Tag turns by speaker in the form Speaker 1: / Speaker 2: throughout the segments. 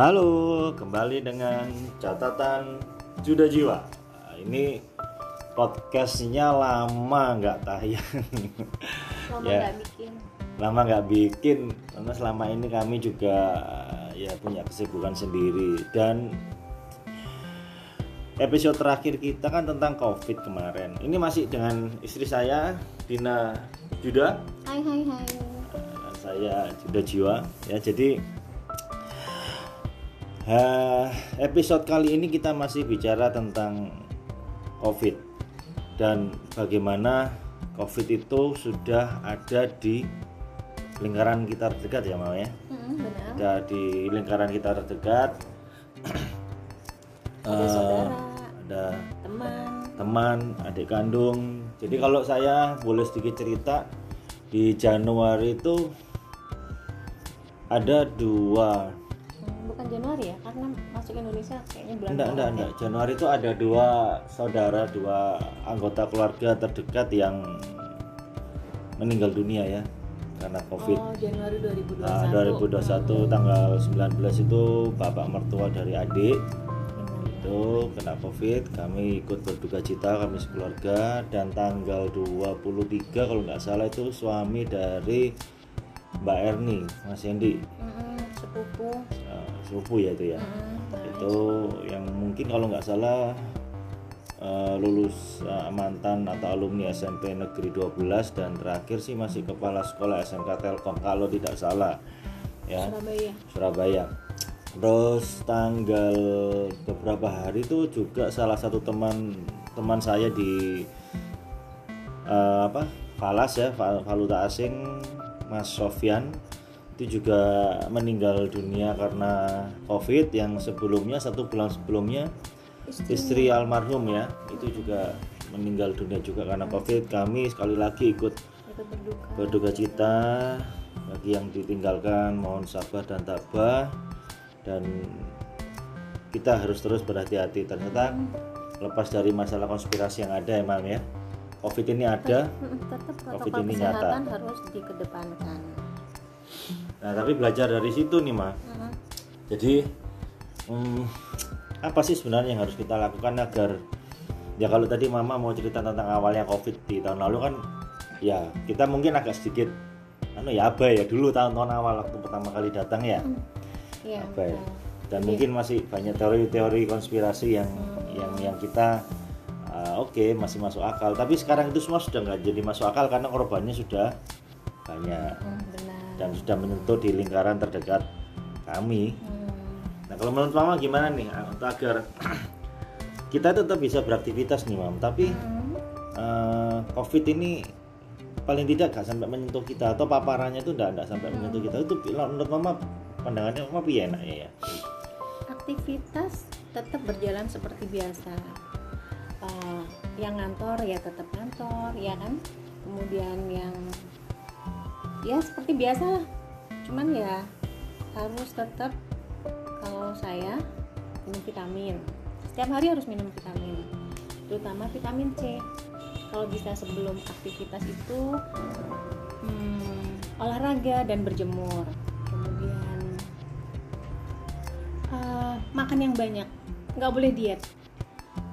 Speaker 1: Halo, kembali dengan catatan Juda Jiwa. Nah, Ini podcastnya lama nggak tayang,
Speaker 2: lama
Speaker 1: Ya.
Speaker 2: nggak bikin
Speaker 1: lama nggak bikin karena selama ini kami juga ya punya kesibukan sendiri dan episode terakhir kita kan tentang COVID kemarin. Ini masih dengan istri saya Dina Juda
Speaker 2: hai hai hai
Speaker 1: saya Juda Jiwa ya jadi eh, episode kali ini kita masih bicara tentang COVID dan bagaimana COVID itu sudah ada di lingkaran kita terdekat ya Mama ya?
Speaker 2: Hmm, benar.
Speaker 1: Ada di lingkaran kita terdekat.
Speaker 2: Ada
Speaker 1: Eh,
Speaker 2: saudara
Speaker 1: ada
Speaker 2: teman.
Speaker 1: teman, adik kandung. Jadi kalau saya boleh sedikit cerita di Januari itu ada dua,
Speaker 2: bukan Januari ya? Karena masuk Indonesia kayaknya bulan
Speaker 1: enggak enggak
Speaker 2: ya.
Speaker 1: enggak. Januari itu ada dua saudara, dua anggota keluarga terdekat yang meninggal dunia ya karena COVID.
Speaker 2: oh Januari 2021
Speaker 1: Nah, 2021 tanggal 19 itu bapak mertua dari adik. Itu kena covid kami ikut berduka cita kami sekeluarga. Dan tanggal 23 kalau nggak salah itu suami dari Mbak Erni Mas Hendi
Speaker 2: hmm, sepupu.
Speaker 1: Eh, sepupu ya itu ya.
Speaker 2: Hmm,
Speaker 1: itu yang mungkin kalau nggak salah eh, lulus eh, mantan atau alumni SMP Negeri 12 dan terakhir sih masih kepala sekolah SMK Telkom kalau tidak salah ya.
Speaker 2: Surabaya.
Speaker 1: Surabaya. Terus tanggal beberapa hari itu juga salah satu teman teman saya di eh, apa Falas ya val- valuta asing Mas Sofyan itu juga meninggal dunia karena COVID yang sebelumnya satu bulan sebelumnya
Speaker 2: istri.
Speaker 1: istri almarhum ya itu juga meninggal dunia juga karena COVID. Kami sekali lagi ikut
Speaker 2: berduka.
Speaker 1: berduka cita. Bagi yang ditinggalkan mohon sabar dan tabah. Dan kita harus terus berhati-hati. Ternyata lepas dari masalah konspirasi yang ada emang ya covid ini ada.
Speaker 2: Tetap
Speaker 1: Covid ini nyata.
Speaker 2: harus dikedepankan
Speaker 1: nah tapi belajar dari situ nih mah
Speaker 2: Hmm,
Speaker 1: jadi hmm, apa sih sebenarnya yang harus kita lakukan agar ya kalau tadi mama mau cerita tentang awalnya covid di tahun lalu kan ya kita mungkin agak sedikit anu ya abai ya dulu tahun-tahun awal waktu pertama kali datang ya. Apa ya?
Speaker 2: betul.
Speaker 1: dan mungkin masih banyak teori-teori konspirasi yang yang yang kita uh, oke masih masuk akal. Tapi sekarang itu semua sudah nggak jadi masuk akal karena korbannya sudah banyak.
Speaker 2: Hmm,
Speaker 1: dan sudah menyentuh di lingkaran terdekat kami.
Speaker 2: Hmm,
Speaker 1: nah kalau menurut mama gimana nih uh, untuk agar kita tetap bisa beraktivitas nih mam? Tapi
Speaker 2: hmm.
Speaker 1: uh, covid ini paling tidak gak sampai menyentuh kita atau paparannya itu enggak, sampai menyentuh kita. Itu menurut mama pandangannya mama piye enaknya ya?
Speaker 2: Aktivitas tetap berjalan seperti biasa. Eh, yang ngantor ya tetap ngantor ya kan? Kemudian yang ya seperti biasa. Lah cuman ya harus tetap kalau saya minum vitamin. Setiap hari harus minum vitamin terutama vitamin C. Kalau bisa sebelum aktivitas itu hmm, olahraga dan berjemur. Kemudian eh, makan yang banyak. Nggak boleh diet.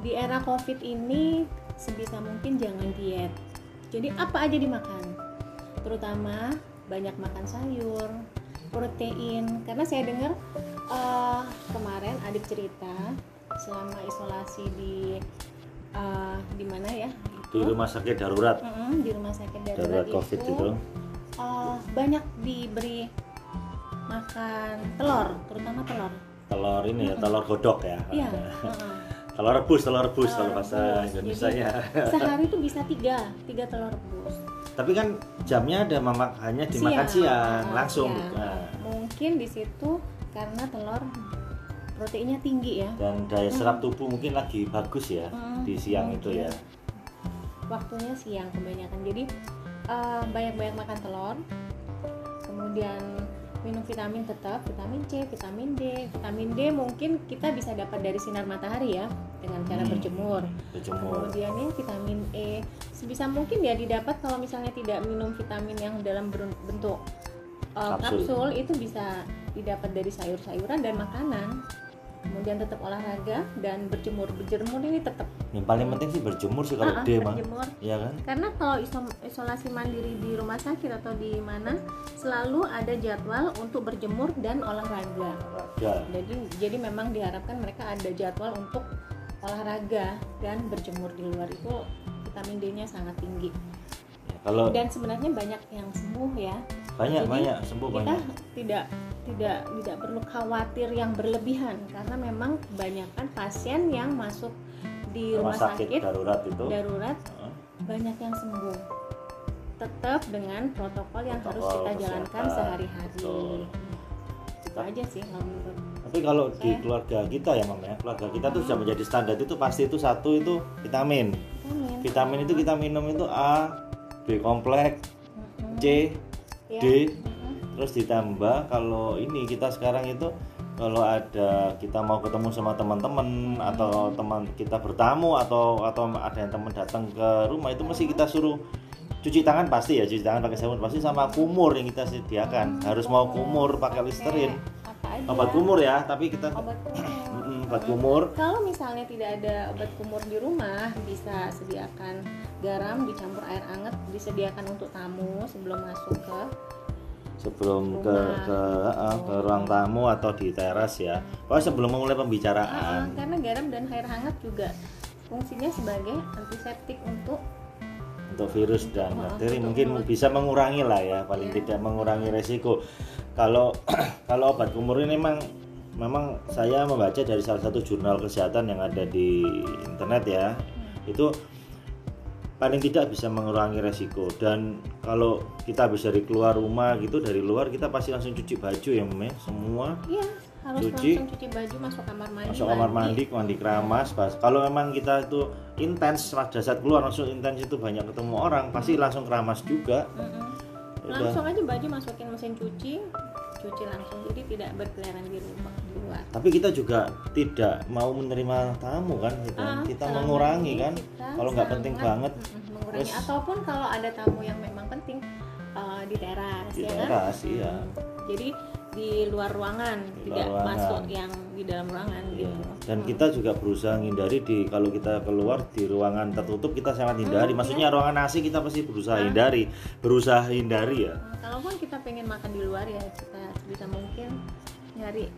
Speaker 2: Di era covid ini sebisa mungkin jangan diet. Jadi apa aja dimakan terutama banyak makan sayur protein. Karena saya dengar eh, kemarin adik cerita selama isolasi di eh, di mana ya?
Speaker 1: Di rumah sakit darurat.
Speaker 2: Mm-mm, di rumah sakit darurat,
Speaker 1: darurat covid itu.
Speaker 2: eh, banyak diberi makan telur terutama telur.
Speaker 1: Telur ini ya telur godok ya.
Speaker 2: Iya heeh.
Speaker 1: telur rebus telur rebus
Speaker 2: Telur
Speaker 1: kalau bahasa. Indonesia ya.
Speaker 2: sehari itu bisa tiga tiga telur rebus
Speaker 1: tapi kan jamnya ada mama hanya dimakan siang,
Speaker 2: Ah,
Speaker 1: langsung.
Speaker 2: Siang.
Speaker 1: buka.
Speaker 2: mungkin di situ karena telur proteinnya tinggi ya.
Speaker 1: Dan daya serap tubuh mungkin lagi bagus ya
Speaker 2: Hmm,
Speaker 1: di siang itu ya.
Speaker 2: Waktunya siang kebanyakan. Jadi eh, banyak-banyak makan telur. Kemudian minum vitamin tetap vitamin C vitamin D vitamin D mungkin kita bisa dapat dari sinar matahari ya dengan cara
Speaker 1: Hmm.
Speaker 2: berjemur
Speaker 1: berjemur
Speaker 2: kemudian ya vitamin E sebisa mungkin ya didapat kalau misalnya tidak minum vitamin yang dalam bentuk uh,
Speaker 1: Kapsul.
Speaker 2: kapsul. itu bisa didapat dari sayur-sayuran dan makanan kemudian tetap olahraga dan berjemur. Berjemur ini tetap.
Speaker 1: Yang paling penting sih berjemur sih kalau
Speaker 2: Ah, ah,
Speaker 1: D mah ya kan?
Speaker 2: Karena kalau iso- isolasi mandiri di rumah sakit atau di mana selalu ada jadwal untuk berjemur dan olahraga.
Speaker 1: Olahraga
Speaker 2: jadi jadi memang diharapkan mereka ada jadwal untuk olahraga dan berjemur di luar itu vitamin D-nya sangat tinggi.
Speaker 1: Ya, kalau
Speaker 2: dan sebenarnya banyak yang sembuh ya.
Speaker 1: Banyak
Speaker 2: jadi
Speaker 1: banyak. Sembuh
Speaker 2: kita
Speaker 1: banyak.
Speaker 2: tidak tidak tidak perlu khawatir yang berlebihan. Karena memang kebanyakan pasien yang masuk di
Speaker 1: rumah
Speaker 2: rumah,
Speaker 1: sakit
Speaker 2: sakit
Speaker 1: darurat itu.
Speaker 2: darurat
Speaker 1: Heeh.
Speaker 2: banyak yang sembuh. Tetap dengan protokol yang harus
Speaker 1: Protokol
Speaker 2: kita jalankan sehari-hari.
Speaker 1: Betul.
Speaker 2: itu aja sih kalau menurut
Speaker 1: tapi kalau di
Speaker 2: Saya-
Speaker 1: keluarga kita ya mam ya keluarga kita tuh sudah menjadi standar itu pasti itu satu itu vitamin.
Speaker 2: Vitamin.
Speaker 1: Vitamin itu kita minum itu A B kompleks
Speaker 2: Mm-mm.
Speaker 1: C
Speaker 2: Ya.
Speaker 1: D. terus ditambah kalau ini kita sekarang itu kalau ada kita mau ketemu sama teman-teman atau teman kita bertamu atau atau ada yang teman datang ke rumah itu mesti kita suruh cuci tangan pasti ya cuci tangan pakai sabun pasti sama kumur yang kita sediakan. Harus mau kumur pakai listerin obat kumur ya tapi kita
Speaker 2: obat kumur.
Speaker 1: Obat kumur.
Speaker 2: Kalau misalnya tidak ada obat kumur di rumah bisa sediakan garam dicampur air hangat disediakan untuk tamu sebelum masuk ke
Speaker 1: sebelum ke ke, eh, ke ruang tamu atau di teras ya pokoknya sebelum memulai pembicaraan
Speaker 2: karena garam dan air hangat juga fungsinya sebagai antiseptik untuk
Speaker 1: untuk virus dan
Speaker 2: Oh,
Speaker 1: bakteri mungkin
Speaker 2: mulut.
Speaker 1: bisa mengurangi lah ya paling
Speaker 2: Iya.
Speaker 1: tidak mengurangi resiko kalau kalau obat kumur ini memang memang saya membaca dari salah satu jurnal kesehatan yang ada di internet ya
Speaker 2: Hmm.
Speaker 1: itu paling tidak bisa mengurangi resiko dan kalau kita habis dari keluar rumah gitu dari luar kita pasti langsung cuci baju ya Mem, ya? semua
Speaker 2: iya harus
Speaker 1: Cuci.
Speaker 2: langsung cuci baju masuk kamar mandi
Speaker 1: masuk kamar mandi mandi keramas pas kalau memang kita itu intens pada saat keluar langsung intens itu banyak ketemu orang pasti langsung keramas juga. Udah.
Speaker 2: langsung aja baju masukin mesin cuci cuci langsung jadi tidak berkeliaran di rumah luar
Speaker 1: tapi kita juga tidak mau menerima tamu kan? Gitu.
Speaker 2: Ah,
Speaker 1: kita mengurangi kan?
Speaker 2: Kita
Speaker 1: kalau nggak penting
Speaker 2: sangat,
Speaker 1: banget
Speaker 2: mm-mm, mengurangi.
Speaker 1: Terus-
Speaker 2: ataupun kalau ada tamu yang memang penting uh, di teras
Speaker 1: di
Speaker 2: ya kan?
Speaker 1: teras iya.
Speaker 2: Jadi di luar ruangan
Speaker 1: Di luar
Speaker 2: tidak
Speaker 1: ruangan.
Speaker 2: masuk yang di dalam ruangan
Speaker 1: Iya.
Speaker 2: gitu.
Speaker 1: Dan kita juga berusaha hindari di kalau kita keluar di ruangan tertutup kita sangat hindari.
Speaker 2: Hmm,
Speaker 1: maksudnya ruangan AC kita pasti berusaha hindari berusaha hindari ya.
Speaker 2: Nah, kalaupun kita pengen makan di luar ya kita bisa mungkin nyari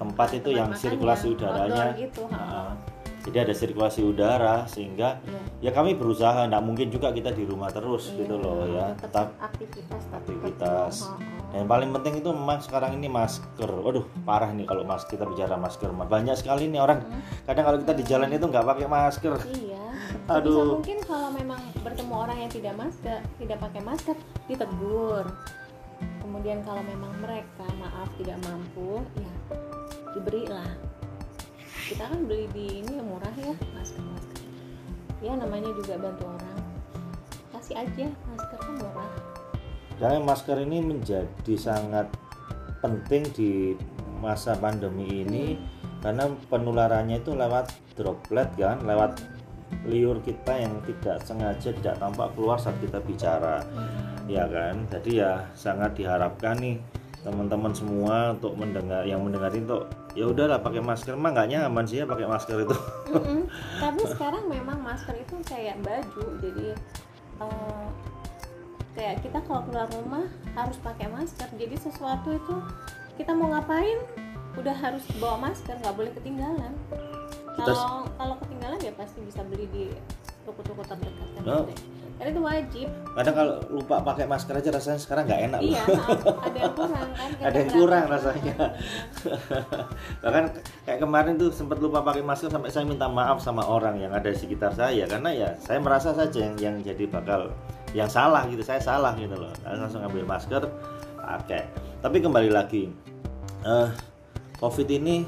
Speaker 1: tempat itu
Speaker 2: tempat
Speaker 1: yang sirkulasi
Speaker 2: yang
Speaker 1: udaranya
Speaker 2: gitu.
Speaker 1: Nah, jadi ada sirkulasi udara sehingga
Speaker 2: Iya.
Speaker 1: ya kami berusaha nggak mungkin juga kita di rumah terus gitu loh ya
Speaker 2: tetap aktivitas tetap
Speaker 1: aktivitas
Speaker 2: ha.
Speaker 1: dan paling penting itu memang sekarang ini masker waduh parah nih kalau mas kita bicara masker banyak sekali nih orang kadang kalau kita di jalan itu nggak pakai masker
Speaker 2: Iya.
Speaker 1: Aduh.
Speaker 2: Mungkin kalau memang bertemu orang yang tidak masker, tidak pakai masker, ditegur. Kemudian kalau memang mereka maaf tidak mampu, ya diberilah. Kita kan beli di ini yang murah ya masker masker. Ya namanya juga bantu orang. Kasih aja masker kan murah.
Speaker 1: dan masker ini menjadi sangat penting di masa pandemi ini karena penularannya itu lewat droplet kan lewat liur kita yang tidak sengaja tidak tampak keluar saat kita bicara ya kan jadi ya sangat diharapkan nih teman-teman semua untuk mendengar yang mendengar itu ya udahlah pakai masker mah nggak nyaman sih ya pakai masker itu
Speaker 2: Mm-mm. Tapi sekarang memang masker itu kayak baju, jadi eh, kayak kita kalau keluar rumah harus pakai masker. Jadi sesuatu itu kita mau ngapain udah harus bawa masker, nggak boleh ketinggalan. Kalau kalau ketinggalan ya pasti bisa beli di toko-toko terdekat kan.
Speaker 1: Oh.
Speaker 2: ada. Karena itu wajib.
Speaker 1: kadang kalau lupa pakai masker aja rasanya sekarang nggak enak loh.
Speaker 2: Iya, ada yang kurang kan.
Speaker 1: ada yang kurang rasanya bahkan kayak kemarin tuh sempat lupa pakai masker sampai saya minta maaf sama orang yang ada di sekitar saya karena ya saya merasa saja yang yang jadi bakal yang salah gitu saya salah gitu loh saya langsung ambil masker pakai tapi kembali lagi eh covid ini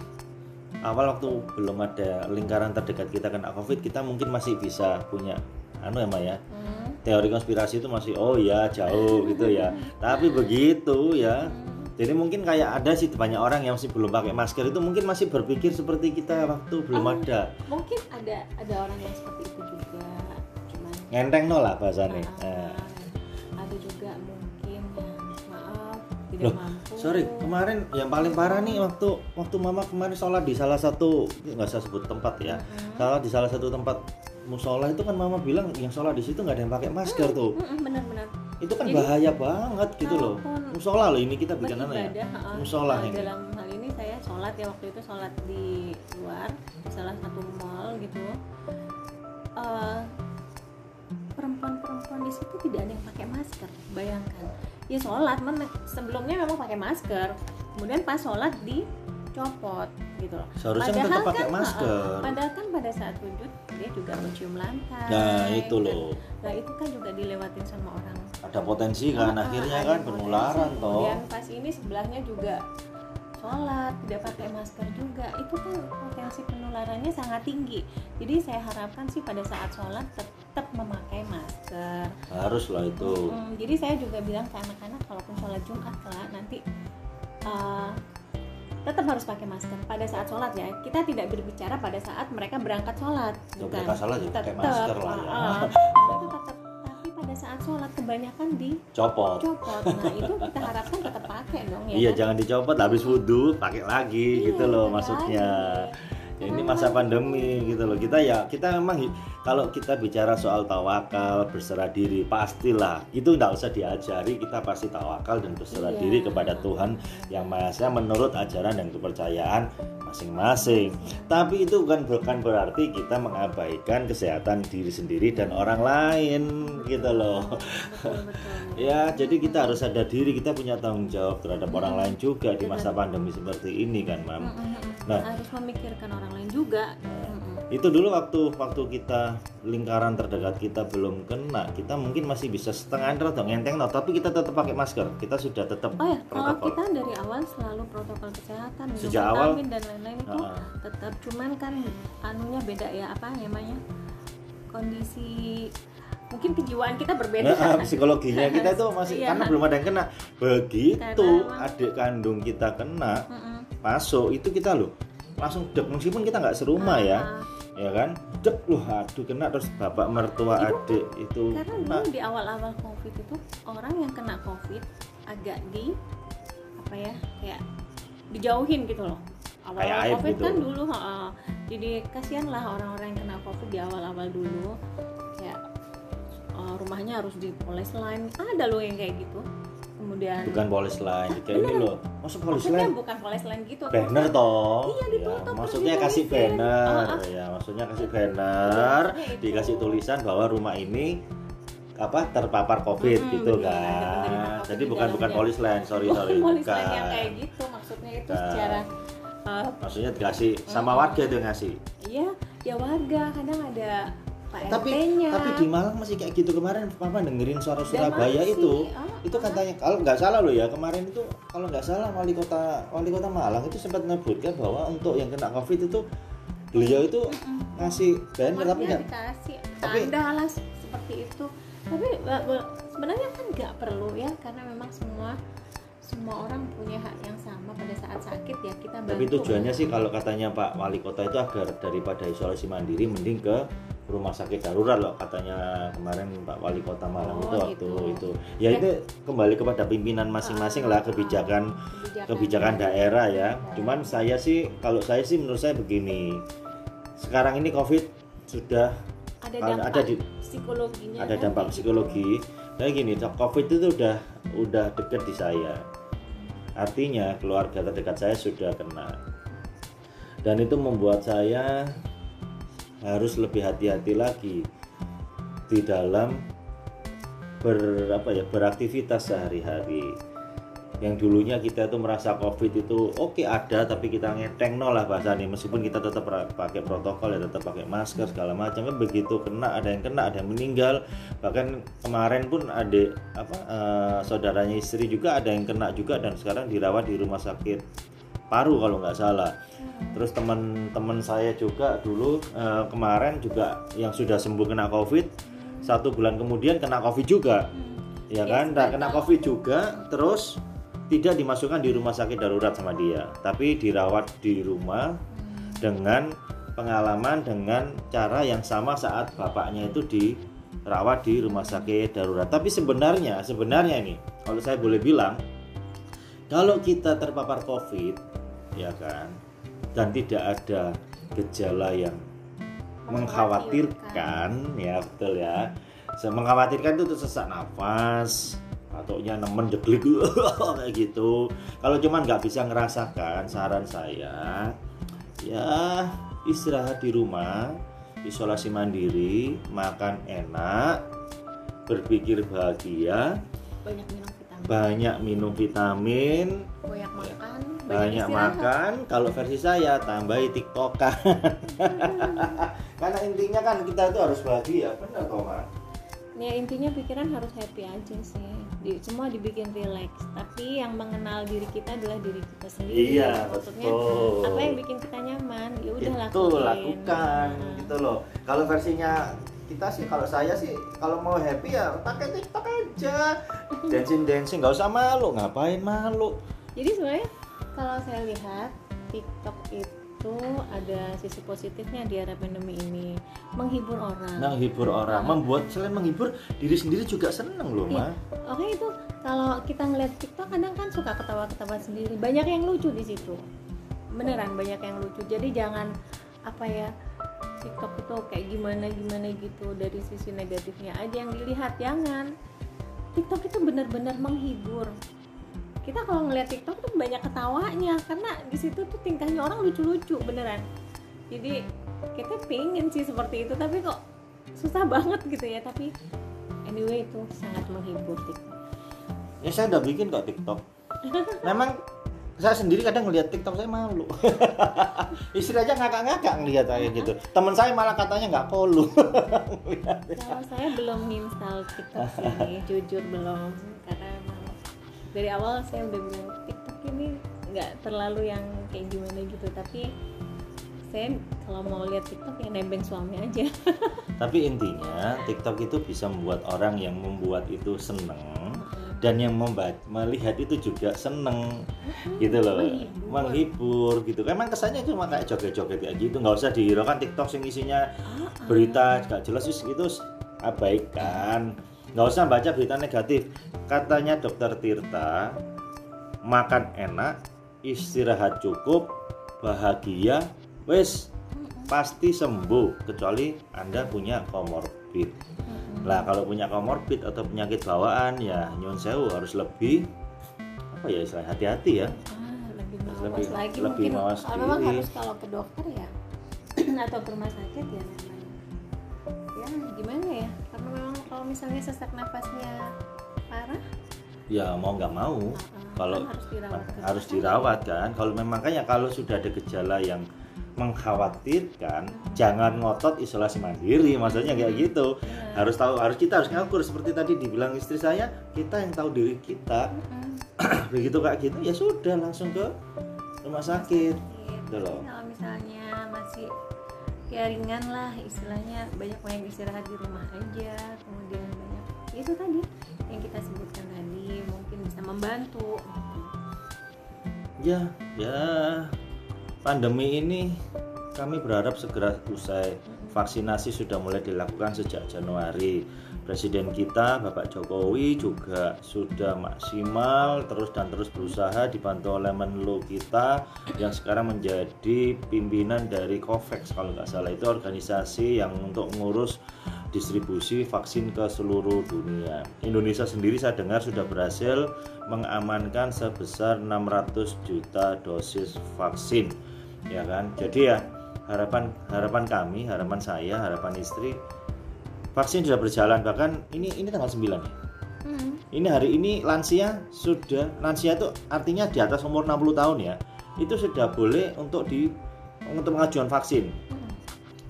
Speaker 1: awal waktu belum ada lingkaran terdekat kita kena covid kita mungkin masih bisa punya anu ya Maya
Speaker 2: Hmm.
Speaker 1: teori konspirasi itu masih oh ya jauh gitu ya. Tapi begitu ya. Jadi mungkin kayak ada sih banyak orang yang masih belum pakai masker itu mungkin masih berpikir seperti kita waktu belum
Speaker 2: Oh.
Speaker 1: ada.
Speaker 2: Mungkin ada ada orang yang seperti itu juga. Cuman
Speaker 1: ngenteng no lah bahasanya.
Speaker 2: Ah,
Speaker 1: Nah,
Speaker 2: ada juga mungkin yang maaf tidak
Speaker 1: Loh,
Speaker 2: mampu
Speaker 1: sorry kemarin yang paling parah nih waktu waktu mama kemarin sholat di salah satu nggak saya sebut tempat ya. Salah di salah satu tempat musola itu kan mama bilang yang sholat di situ nggak ada yang pakai masker tuh.
Speaker 2: Mm-mm, benar-benar
Speaker 1: itu kan
Speaker 2: Jadi,
Speaker 1: bahaya banget gitu loh.
Speaker 2: Kalaupun
Speaker 1: musola loh ini kita bikin apa ya? Musola
Speaker 2: Nah,
Speaker 1: ini.
Speaker 2: dalam hal ini saya sholat ya waktu itu sholat di luar di salah satu mall gitu. Eh, perempuan-perempuan di situ tidak ada yang pakai masker bayangkan ya sholat. Sebelumnya memang pakai masker. Kemudian pas sholat dicopot gitu loh.
Speaker 1: Seharusnya kan tetap pakai
Speaker 2: ha-ha,
Speaker 1: masker.
Speaker 2: padahal kan pada saat wujud dia juga mencium lantai.
Speaker 1: Nah itu
Speaker 2: kan.
Speaker 1: loh.
Speaker 2: Nah itu kan juga dilewatin sama orang.
Speaker 1: Ada potensi kan akhirnya kan penularan toh.
Speaker 2: Kemudian pas ini sebelahnya juga sholat tidak pakai masker juga itu kan potensi penularannya sangat tinggi. Jadi saya harapkan sih pada saat sholat tetap memakai masker.
Speaker 1: Harus lah itu.
Speaker 2: Hmm, jadi saya juga bilang ke anak-anak kalaupun sholat jumat kelak nanti uh, tetap harus pakai masker pada saat sholat ya. Kita tidak berbicara pada saat mereka berangkat sholat
Speaker 1: Ya, mereka sholat juga pakai
Speaker 2: Tetap,
Speaker 1: masker lah ya.
Speaker 2: uh, uh, itu tetap pada saat sholat kebanyakan di
Speaker 1: copot.
Speaker 2: Nah itu kita harapkan tetap pakai dong ya
Speaker 1: iya
Speaker 2: kan?
Speaker 1: jangan dicopot habis wudhu pakai lagi
Speaker 2: Iya,
Speaker 1: gitu loh maksudnya.
Speaker 2: lagi.
Speaker 1: ya, ini masa pandemi gitu loh. Kita ya kita memang kalau kita bicara soal tawakal berserah diri pastilah itu nggak usah diajari. Kita pasti tawakal dan berserah
Speaker 2: Iya.
Speaker 1: diri kepada Tuhan yang Maha menurut ajaran dan kepercayaan masing-masing. Tapi itu bukan bukan berarti kita mengabaikan kesehatan diri sendiri dan orang lain gitu loh.
Speaker 2: Betul betul
Speaker 1: Ya, jadi kita harus sadar diri kita punya tanggung jawab terhadap orang lain juga di masa pandemi seperti ini kan, Mam. Nah.
Speaker 2: harus memikirkan orang lain juga. Mm-mm.
Speaker 1: Itu dulu waktu waktu kita lingkaran terdekat kita belum kena, kita mungkin masih bisa setengah atau ngenteng no, tapi kita tetap pakai masker. Kita sudah tetap
Speaker 2: oh ya kalau
Speaker 1: protokol.
Speaker 2: kita dari awal selalu protokol kesehatan
Speaker 1: Sejak awal-
Speaker 2: dan lain-lain itu
Speaker 1: Ah.
Speaker 2: tetap cuman kan anunya beda ya apa namanya kondisi mungkin kejiwaan kita berbeda
Speaker 1: Nah, psikologinya kita itu masih
Speaker 2: Iya.
Speaker 1: karena belum ada yang kena. Begitu
Speaker 2: Karena-
Speaker 1: adik kandung kita kena
Speaker 2: Mm-mm.
Speaker 1: masuk itu kita loh langsung dek meskipun kita nggak serumah ya
Speaker 2: Ah,
Speaker 1: ya kan? Dek loh aduh kena terus bapak mertua
Speaker 2: Itu-
Speaker 1: adik itu.
Speaker 2: karena
Speaker 1: kena
Speaker 2: dulu di awal-awal covid itu orang yang kena covid agak di apa ya kayak dijauhin gitu loh. Awal
Speaker 1: aib
Speaker 2: covid
Speaker 1: gitu.
Speaker 2: kan dulu ha, jadi kasihan lah orang-orang yang kena covid di awal-awal dulu. Kayak uh, rumahnya harus dipoles line ada loh yang kayak gitu kemudian
Speaker 1: bukan polis lain kayak ini loh. Masuk polis
Speaker 2: maksudnya
Speaker 1: lain?
Speaker 2: bukan poles line gitu
Speaker 1: banner toh?
Speaker 2: Iya, ditutup, terus
Speaker 1: maksudnya kasih banner.
Speaker 2: Ah, ah.
Speaker 1: ya maksudnya kasih banner
Speaker 2: itu.
Speaker 1: dikasih tulisan bahwa rumah ini apa terpapar covid
Speaker 2: Mm-mm,
Speaker 1: gitu
Speaker 2: bener,
Speaker 1: kan. jadi
Speaker 2: di
Speaker 1: bukan bukan polis lain sorry
Speaker 2: Bukan
Speaker 1: sorry.
Speaker 2: polis
Speaker 1: bukan.
Speaker 2: yang kayak gitu maksudnya itu
Speaker 1: Bukan.
Speaker 2: secara uh,
Speaker 1: maksudnya dikasih sama warga itu ngasih?
Speaker 2: Iya, ya warga kadang ada Pak
Speaker 1: tapi
Speaker 2: RT-nya.
Speaker 1: tapi di Malang masih kayak gitu. Kemarin papa dengerin suara Surabaya
Speaker 2: masih,
Speaker 1: itu.
Speaker 2: ah,
Speaker 1: itu katanya kalau nggak salah loh ya kemarin itu kalau nggak salah wali kota wali kota Malang itu sempat menyebutkan bahwa untuk yang kena covid itu beliau itu ngasih banner tapi nggak tapi-
Speaker 2: tanda lah seperti itu. Tapi ba- ba- sebenarnya kan nggak perlu ya karena memang semua semua orang punya hak yang sama pada saat sakit ya kita bantu.
Speaker 1: tapi tujuannya sih kalau katanya Pak Wali Kota itu agar daripada isolasi mandiri mending ke rumah sakit darurat loh katanya kemarin Pak Wali Kota Malang
Speaker 2: Oh,
Speaker 1: itu waktu
Speaker 2: gitu.
Speaker 1: itu ya itu kembali kepada pimpinan masing-masing lah
Speaker 2: Ah,
Speaker 1: kebijakan
Speaker 2: kebijakan,
Speaker 1: kebijakan daerah ya.
Speaker 2: Daerah.
Speaker 1: Cuman saya sih kalau saya sih menurut saya begini. Sekarang ini Covid sudah
Speaker 2: ada
Speaker 1: kalau
Speaker 2: dampak
Speaker 1: ada di
Speaker 2: psikologinya
Speaker 1: ada
Speaker 2: kan
Speaker 1: dampak
Speaker 2: gitu.
Speaker 1: psikologi. Kayak gini, Covid itu udah udah deket di saya. Artinya keluarga terdekat saya sudah kena. Dan itu membuat saya harus lebih hati-hati lagi di dalam ber apa ya beraktivitas sehari-hari yang dulunya kita itu merasa covid itu oke ada tapi kita ngeteng no lah bahasanya meskipun kita tetap pakai protokol ya tetap pakai masker segala macam kan begitu kena ada yang kena ada yang meninggal. Bahkan kemarin pun adik apa eh, saudaranya istri juga ada yang kena juga dan sekarang dirawat di rumah sakit paru kalau nggak salah. Terus teman-teman saya juga dulu eh, kemarin juga yang sudah sembuh kena covid satu bulan kemudian kena covid juga. Ya kan? Nah, kena covid juga terus tidak dimasukkan di rumah sakit darurat sama dia tapi dirawat di rumah dengan pengalaman dengan cara yang sama saat bapaknya itu dirawat di rumah sakit darurat. Tapi sebenarnya sebenarnya ini kalau saya boleh bilang kalau kita terpapar covid ya kan dan tidak ada gejala yang mengkhawatirkan ya betul ya mengkhawatirkan itu sesak nafas ataunya nemen deglik kayak gitu. Kalau cuman nggak bisa ngerasakan saran saya ya istirahat di rumah isolasi mandiri makan enak berpikir bahagia
Speaker 2: banyak minum vitamin.
Speaker 1: banyak minum vitamin
Speaker 2: banyak makan
Speaker 1: banyak
Speaker 2: istirahat.
Speaker 1: makan. Kalau versi saya tambahi tiktokan. Karena intinya kan kita itu harus bahagia benar Mak?
Speaker 2: Ya intinya pikiran harus happy aja sih. Di- semua dibikin relax. Tapi yang mengenal diri kita adalah diri kita sendiri.
Speaker 1: Iya,
Speaker 2: maksudnya
Speaker 1: betul.
Speaker 2: apa yang bikin kita nyaman? Ya udah
Speaker 1: itu
Speaker 2: lakuin.
Speaker 1: lakukan
Speaker 2: Nah,
Speaker 1: gitu loh. Kalau versinya kita sih kalau saya sih kalau mau happy ya pakai tiktok aja. Dancing dancing nggak usah malu. Ngapain malu?
Speaker 2: Jadi sebenarnya kalau saya lihat TikTok itu ada sisi positifnya di era pandemi ini menghibur orang
Speaker 1: menghibur orang membuat selain menghibur diri sendiri juga seneng loh
Speaker 2: Iya.
Speaker 1: mah
Speaker 2: Oke itu kalau kita ngeliat TikTok kadang kan suka ketawa-ketawa sendiri. Banyak yang lucu di situ. Beneran banyak yang lucu. Jadi jangan apa ya TikTok itu kayak gimana gimana gitu dari sisi negatifnya aja yang dilihat. Jangan. TikTok itu benar-benar menghibur. Kita kalau ngeliat TikTok tuh banyak ketawanya karena di situ tuh tingkahnya orang lucu-lucu beneran. Jadi kita pengen sih seperti itu tapi kok susah banget gitu ya tapi anyway itu sangat menghibur TikTok.
Speaker 1: ya saya udah bikin kok tiktok. Memang saya sendiri kadang ngeliat tiktok saya malu. Istri aja ngakak-ngakak ngeliat saya gitu. Teman saya malah katanya nggak polu
Speaker 2: Kalau saya belum install TikTok sih, jujur belum. Karena dari awal saya udah bilang TikTok ini nggak terlalu yang kayak gimana gitu. Tapi saya kalau mau lihat TikTok ya nebeng suami aja.
Speaker 1: tapi intinya tiktok itu bisa membuat orang yang membuat itu seneng dan yang memba- melihat itu juga seneng gitu loh.
Speaker 2: Menghibur.
Speaker 1: menghibur gitu. Emang kesannya cuma kayak joget-joget kayak gitu. Nggak usah dihiraukan tiktok sing isinya
Speaker 2: Ah,
Speaker 1: berita nggak jelas gitu abaikan. Nggak usah baca berita negatif. Katanya dokter Tirta makan enak istirahat cukup bahagia wes pasti sembuh kecuali anda punya komorbid. Lah kalau punya komorbid atau penyakit bawaan ya nyun sewu harus lebih apa ya istilah hati-hati ya.
Speaker 2: Ah, lebih mawas
Speaker 1: Lebih-
Speaker 2: lagi
Speaker 1: lebih
Speaker 2: mungkin.
Speaker 1: mawas diri.
Speaker 2: harus kalau ke dokter ya atau ke rumah sakit ya memang ya gimana ya? Karena memang kalau misalnya sesak nafasnya parah?
Speaker 1: Ya mau nggak mau.
Speaker 2: Ah,
Speaker 1: kalau
Speaker 2: kan harus dirawat
Speaker 1: harus dirawat kan? Kalau memang makanya kalau sudah ada gejala yang mengkhawatirkan jangan ngotot isolasi mandiri. Maksudnya kayak gitu.
Speaker 2: Benar.
Speaker 1: harus tahu harus kita harus ngakur. Seperti tadi dibilang istri saya kita yang tahu diri kita.
Speaker 2: Mm-mm.
Speaker 1: begitu kayak gitu ya sudah langsung ke rumah sakit.
Speaker 2: Gitu.
Speaker 1: Gitu loh.
Speaker 2: Kalau misalnya masih ya ringan lah istilahnya. Banyak banyak istirahat di rumah aja kemudian banyak ya itu tadi yang kita sebutkan tadi mungkin bisa membantu.
Speaker 1: Ya ya. Pandemi ini kami berharap segera usai vaksinasi sudah mulai dilakukan sejak Januari Presiden kita Bapak Jokowi juga sudah maksimal terus dan terus berusaha dibantu oleh Menlu kita yang sekarang menjadi pimpinan dari COVAX kalau nggak salah itu organisasi yang untuk ngurus distribusi vaksin ke seluruh dunia. Indonesia sendiri saya dengar sudah berhasil mengamankan sebesar 600 juta dosis vaksin. Ya kan? Jadi ya harapan harapan kami, harapan saya, harapan istri vaksin sudah berjalan bahkan ini ini tanggal 9 ya.
Speaker 2: Hmm.
Speaker 1: Ini hari ini lansia sudah lansia itu artinya di atas umur 60 tahun ya. Itu sudah boleh untuk di untuk pengajuan vaksin
Speaker 2: Hmm.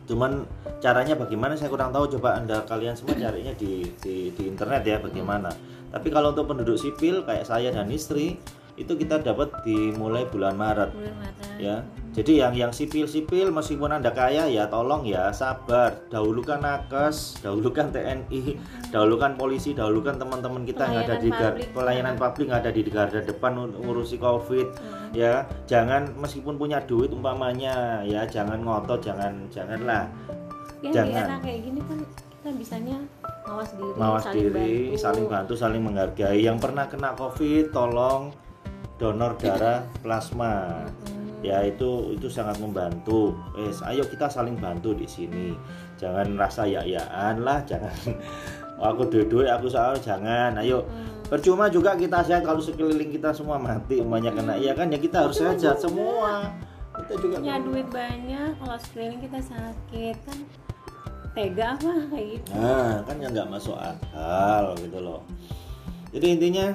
Speaker 1: cuman caranya bagaimana saya kurang tahu coba anda kalian semua carinya di, di di internet ya bagaimana tapi kalau untuk penduduk sipil kayak saya dan istri itu kita dapat dimulai bulan Maret
Speaker 2: bulan Maret
Speaker 1: ya jadi yang yang sipil sipil meskipun anda kaya ya tolong ya sabar dahulukan nakes dahulukan TNI dahulukan polisi dahulukan teman-teman kita yang ada di gar-
Speaker 2: Pelayanan publik.
Speaker 1: pelayanan publik yang ada di garda depan ngurusi covid
Speaker 2: Hmm.
Speaker 1: ya jangan meskipun punya duit umpamanya ya jangan ngotot jangan janganlah
Speaker 2: ya
Speaker 1: Jangan.
Speaker 2: kayak gini kan kita bisanya mawas diri
Speaker 1: mawas
Speaker 2: saling
Speaker 1: diri
Speaker 2: bantu.
Speaker 1: saling bantu saling menghargai yang pernah kena covid tolong donor darah plasma
Speaker 2: Mm-mm.
Speaker 1: Ya itu itu sangat membantu. Wes ayo kita saling bantu di sini. Jangan rasa ya yaan lah jangan. Aku duduk aku soal jangan. Ayo
Speaker 2: Mm.
Speaker 1: percuma juga kita sehat kalau sekeliling kita semua mati umpamanya kena. Iya kan? Ya kita harus sehat
Speaker 2: juga.
Speaker 1: semua. Kita juga
Speaker 2: punya duit banyak kalau sekeliling kita sakit kan tega apa kayak gitu?
Speaker 1: Nah kan yang nggak masuk akal gitu loh. Jadi intinya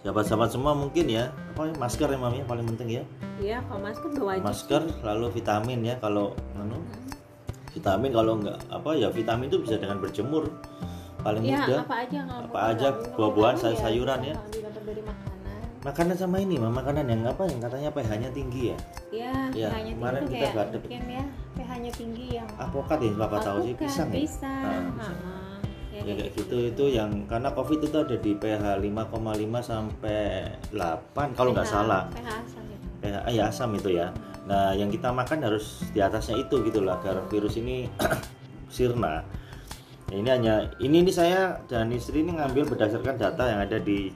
Speaker 1: sahabat-sahabat semua mungkin ya apa ya, masker ya mami paling penting ya.
Speaker 2: Iya kalau masker udah wajib
Speaker 1: masker lalu vitamin ya kalau anu vitamin kalau nggak apa ya vitamin itu bisa dengan berjemur paling
Speaker 2: ya
Speaker 1: mudah.
Speaker 2: apa aja
Speaker 1: Apa aja, buah-buahan,
Speaker 2: minum
Speaker 1: sayur-sayuran ya.
Speaker 2: dari makanan.
Speaker 1: Makanan sama ini mah makanan yang apa yang katanya pH-nya tinggi ya?
Speaker 2: Ya
Speaker 1: Ya,
Speaker 2: pH-nya tinggi
Speaker 1: kemarin
Speaker 2: tuh
Speaker 1: kita
Speaker 2: kayak mungkin ya pH-nya tinggi yang
Speaker 1: apokat ya bapak tahu sih
Speaker 2: alpukat,
Speaker 1: pisang ya?
Speaker 2: bisa,
Speaker 1: Ah, pisang.
Speaker 2: Ya,
Speaker 1: ya
Speaker 2: kayak
Speaker 1: kayak gitu itu yang karena covid itu ada di pH 5,5 sampai 8 kalau nggak salah.
Speaker 2: pH asam itu
Speaker 1: pH ah, ya asam itu ya. Nah yang kita makan harus di atasnya itu gitu lah agar virus ini sirna. Ya, ini hanya ini nih saya dan istri ini ngambil berdasarkan data yang ada di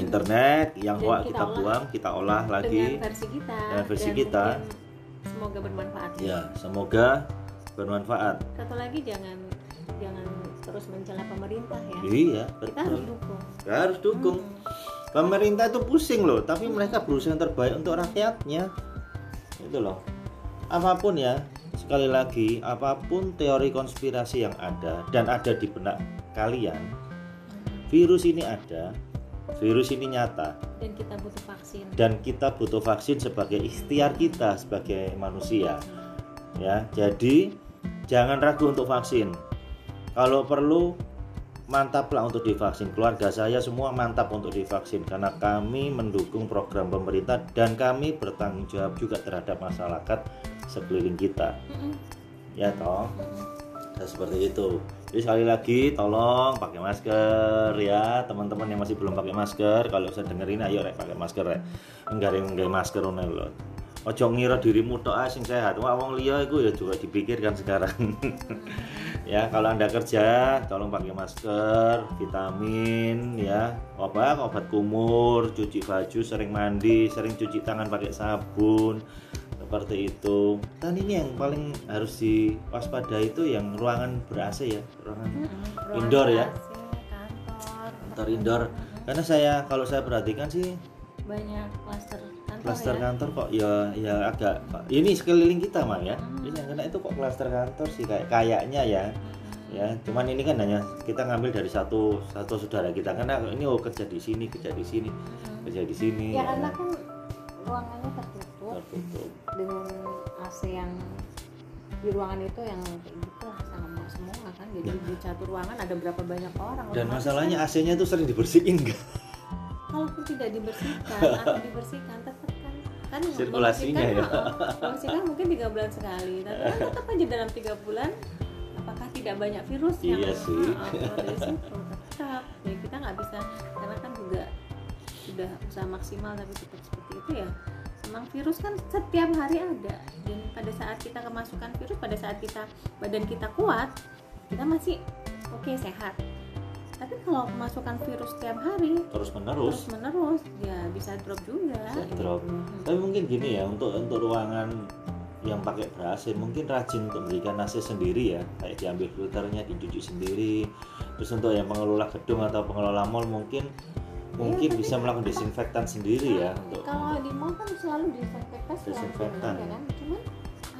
Speaker 1: internet yang wah
Speaker 2: kita
Speaker 1: kita
Speaker 2: olah.
Speaker 1: buang kita olah lagi
Speaker 2: dengan versi kita.
Speaker 1: Dengan versi
Speaker 2: dan
Speaker 1: kita.
Speaker 2: semoga bermanfaat.
Speaker 1: Ya semoga bermanfaat.
Speaker 2: Satu lagi jangan jangan terus mencela pemerintah ya.
Speaker 1: Iya
Speaker 2: kita harus
Speaker 1: betul
Speaker 2: dukung.
Speaker 1: Kita harus dukung.
Speaker 2: Hmm.
Speaker 1: pemerintah itu pusing loh tapi mereka berusaha yang terbaik untuk rakyatnya. Itu loh. Apa pun ya sekali lagi apa pun teori konspirasi yang ada dan ada di benak kalian virus ini ada virus ini nyata.
Speaker 2: Dan kita butuh vaksin.
Speaker 1: Dan kita butuh vaksin sebagai ikhtiar kita sebagai manusia. Ya jadi jangan ragu untuk vaksin kalau perlu mantaplah untuk divaksin keluarga saya semua mantap untuk divaksin karena kami mendukung program pemerintah dan kami bertanggung jawab juga terhadap masyarakat sekeliling kita ya toh. Nah, seperti itu. Jadi sekali lagi tolong pakai masker ya teman-teman yang masih belum pakai masker. Kalau saya dengerin ayo rek pakai masker rek. Enggak nggak masker lho. Ojo ngira dirimu tok ae sing sehat. Wah wong liya iku ya juga dipikirkan sekarang. ya kalau anda kerja tolong pakai masker, vitamin ya, obat obat kumur, cuci baju, sering mandi, sering cuci tangan pakai sabun seperti itu dan ini yang paling harus diwaspadai itu yang ruangan ber AC ya ruangan.
Speaker 2: Ruangan
Speaker 1: Indoor ya?
Speaker 2: AC, kantor
Speaker 1: kantor indoor karena saya kalau saya perhatikan sih
Speaker 2: banyak klaster kantor
Speaker 1: klaster
Speaker 2: ya?
Speaker 1: kantor kok ya ya agak ini sekeliling kita mah ya.
Speaker 2: Hmm.
Speaker 1: ini yang kena itu kok klaster kantor sih kayak kayaknya ya. Ya cuman ini kan hanya kita ngambil dari satu satu saudara kita. Karena ini oh kerja di sini kerja di sini
Speaker 2: Mm-mm.
Speaker 1: kerja di sini
Speaker 2: ya karena kan. ruangannya tertutup
Speaker 1: tertutup.
Speaker 2: dengan AC yang di ruangan itu yang kayak gitu lah sama semua kan. Jadi di satu ruangan ada berapa banyak orang
Speaker 1: dan masalahnya
Speaker 2: kan
Speaker 1: AC-nya tuh sering dibersihin enggak
Speaker 2: kalaupun tidak dibersihkan atau dibersihkan tetap kan kan
Speaker 1: Sirkulasinya ya.
Speaker 2: membersihkan, oh, membersihkan mungkin tiga bulan sekali. Tapi kan tetap aja dalam tiga bulan apakah tidak banyak virus yang
Speaker 1: Iya sih.
Speaker 2: Ah, ah, dari situ tetap? Ya kita nggak bisa karena kan juga sudah usaha maksimal tapi tetap seperti itu ya. Memang virus kan setiap hari ada. Dan pada saat kita kemasukan virus pada saat kita badan kita kuat kita masih oke sehat tapi kalau kemasukan virus setiap hari
Speaker 1: terus
Speaker 2: terus
Speaker 1: menerus
Speaker 2: menerus ya bisa drop juga
Speaker 1: Bisa drop.
Speaker 2: Mhm.
Speaker 1: tapi mungkin gini ya untuk untuk ruangan yang pakai ber-AC mungkin rajin untuk memberikan AC sendiri ya kayak diambil filternya dicuci sendiri terus untuk yang pengelola gedung atau pengelola mall mungkin mungkin
Speaker 2: tapi
Speaker 1: bisa
Speaker 2: kan
Speaker 1: melakukan
Speaker 2: tetap-
Speaker 1: disinfektan sendiri ya
Speaker 2: Nah,
Speaker 1: untuk
Speaker 2: kalau di mall kan selalu disinfektan
Speaker 1: Disinfektan.
Speaker 2: ya kan cuman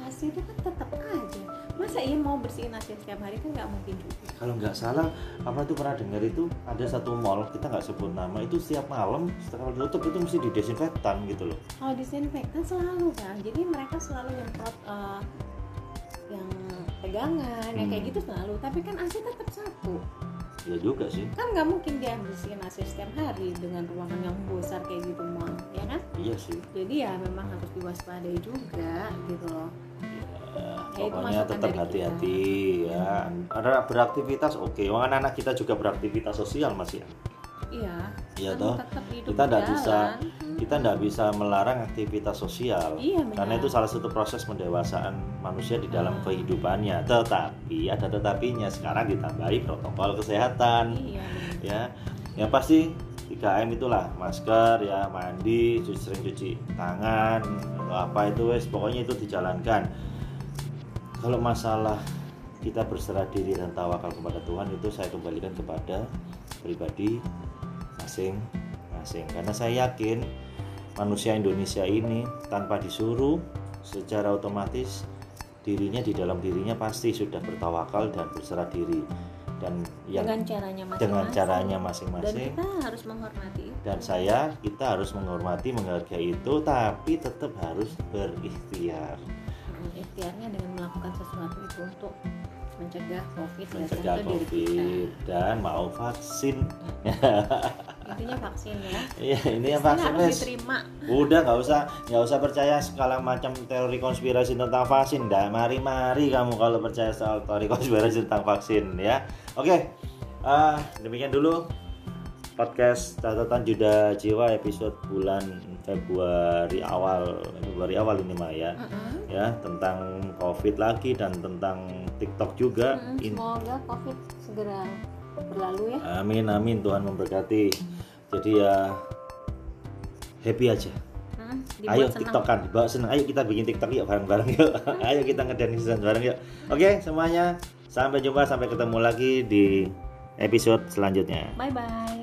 Speaker 2: AC itu kan tetap aja. Masa iya mau bersihin AC setiap hari kan nggak mungkin juga?
Speaker 1: Kalau nggak salah apa tuh pernah dengar itu? Ada satu mall kita nggak sebut nama itu setiap malam setelah ditutup itu mesti didesinfektan gitu loh.
Speaker 2: Kalau disinfektan selalu kan jadi mereka selalu nyemprot eh, yang pegangan yang kayak
Speaker 1: Hmm.
Speaker 2: gitu selalu. Tapi kan AC tetap satu.
Speaker 1: Ya juga sih.
Speaker 2: Kan nggak mungkin dia bersihin AC setiap hari dengan ruangan yang besar kayak gitu mall ya kan?
Speaker 1: Iya sih.
Speaker 2: Jadi ya memang harus diwaspadai juga gitu loh
Speaker 1: Ya,
Speaker 2: Ya,
Speaker 1: pokoknya tetap hati-hati ya. Ada beraktivitas oke. Wong anak-anak kita juga beraktivitas sosial Mas ya.
Speaker 2: iya
Speaker 1: Iya
Speaker 2: kan
Speaker 1: toh. Kita
Speaker 2: berjalan.
Speaker 1: bisa kita nggak bisa melarang aktivitas sosial.
Speaker 2: Iya,
Speaker 1: Karena
Speaker 2: benar.
Speaker 1: itu salah satu proses pendewasaan manusia di dalam
Speaker 2: Hmm.
Speaker 1: kehidupannya. Tetapi ada tetapinya. Sekarang ditambahi protokol kesehatan
Speaker 2: iya
Speaker 1: ya. Yang pasti 3M itulah masker ya mandi cuci sering cuci tangan atau apa itu wes pokoknya itu dijalankan kalau masalah kita berserah diri dan tawakal kepada Tuhan itu saya kembalikan kepada pribadi masing-masing karena saya yakin manusia Indonesia ini tanpa disuruh secara otomatis dirinya di dalam dirinya pasti sudah bertawakal dan berserah diri. Dan yang
Speaker 2: dengan caranya masing-masing.
Speaker 1: dengan caranya
Speaker 2: dan
Speaker 1: masing-masing
Speaker 2: kita harus menghormati itu.
Speaker 1: Dan saya kita harus menghormati menghargai itu tapi tetap harus berikhtiar
Speaker 2: ikhtiarnya dengan melakukan sesuatu itu untuk mencegah covid ya
Speaker 1: mencegah
Speaker 2: tentu diri kita.
Speaker 1: covid dan mau vaksin.
Speaker 2: Intinya vaksin ya.
Speaker 1: Iya ini yang
Speaker 2: Vaksin harus diterima.
Speaker 1: Udah nggak usah nggak usah percaya segala macam teori konspirasi tentang vaksin. Dah mari mari kamu kalau percaya soal teori konspirasi tentang vaksin ya. Oke ah, demikian dulu podcast catatan Juda Jiwa episode bulan Februari awal Februari awal ini mah ya
Speaker 2: Mm-mm.
Speaker 1: ya tentang covid lagi dan tentang TikTok juga
Speaker 2: Mm-mm,
Speaker 1: In-
Speaker 2: semoga covid segera berlalu ya
Speaker 1: amin amin Tuhan memberkati jadi ya happy aja
Speaker 2: dibuat
Speaker 1: Ayo
Speaker 2: senang.
Speaker 1: tiktokan, bawa seneng. Ayo kita bikin tiktok yuk bareng-bareng yuk. Ayo kita ngedance bareng yuk. Oke semuanya, sampai jumpa, sampai ketemu lagi di episode selanjutnya.
Speaker 2: bye bye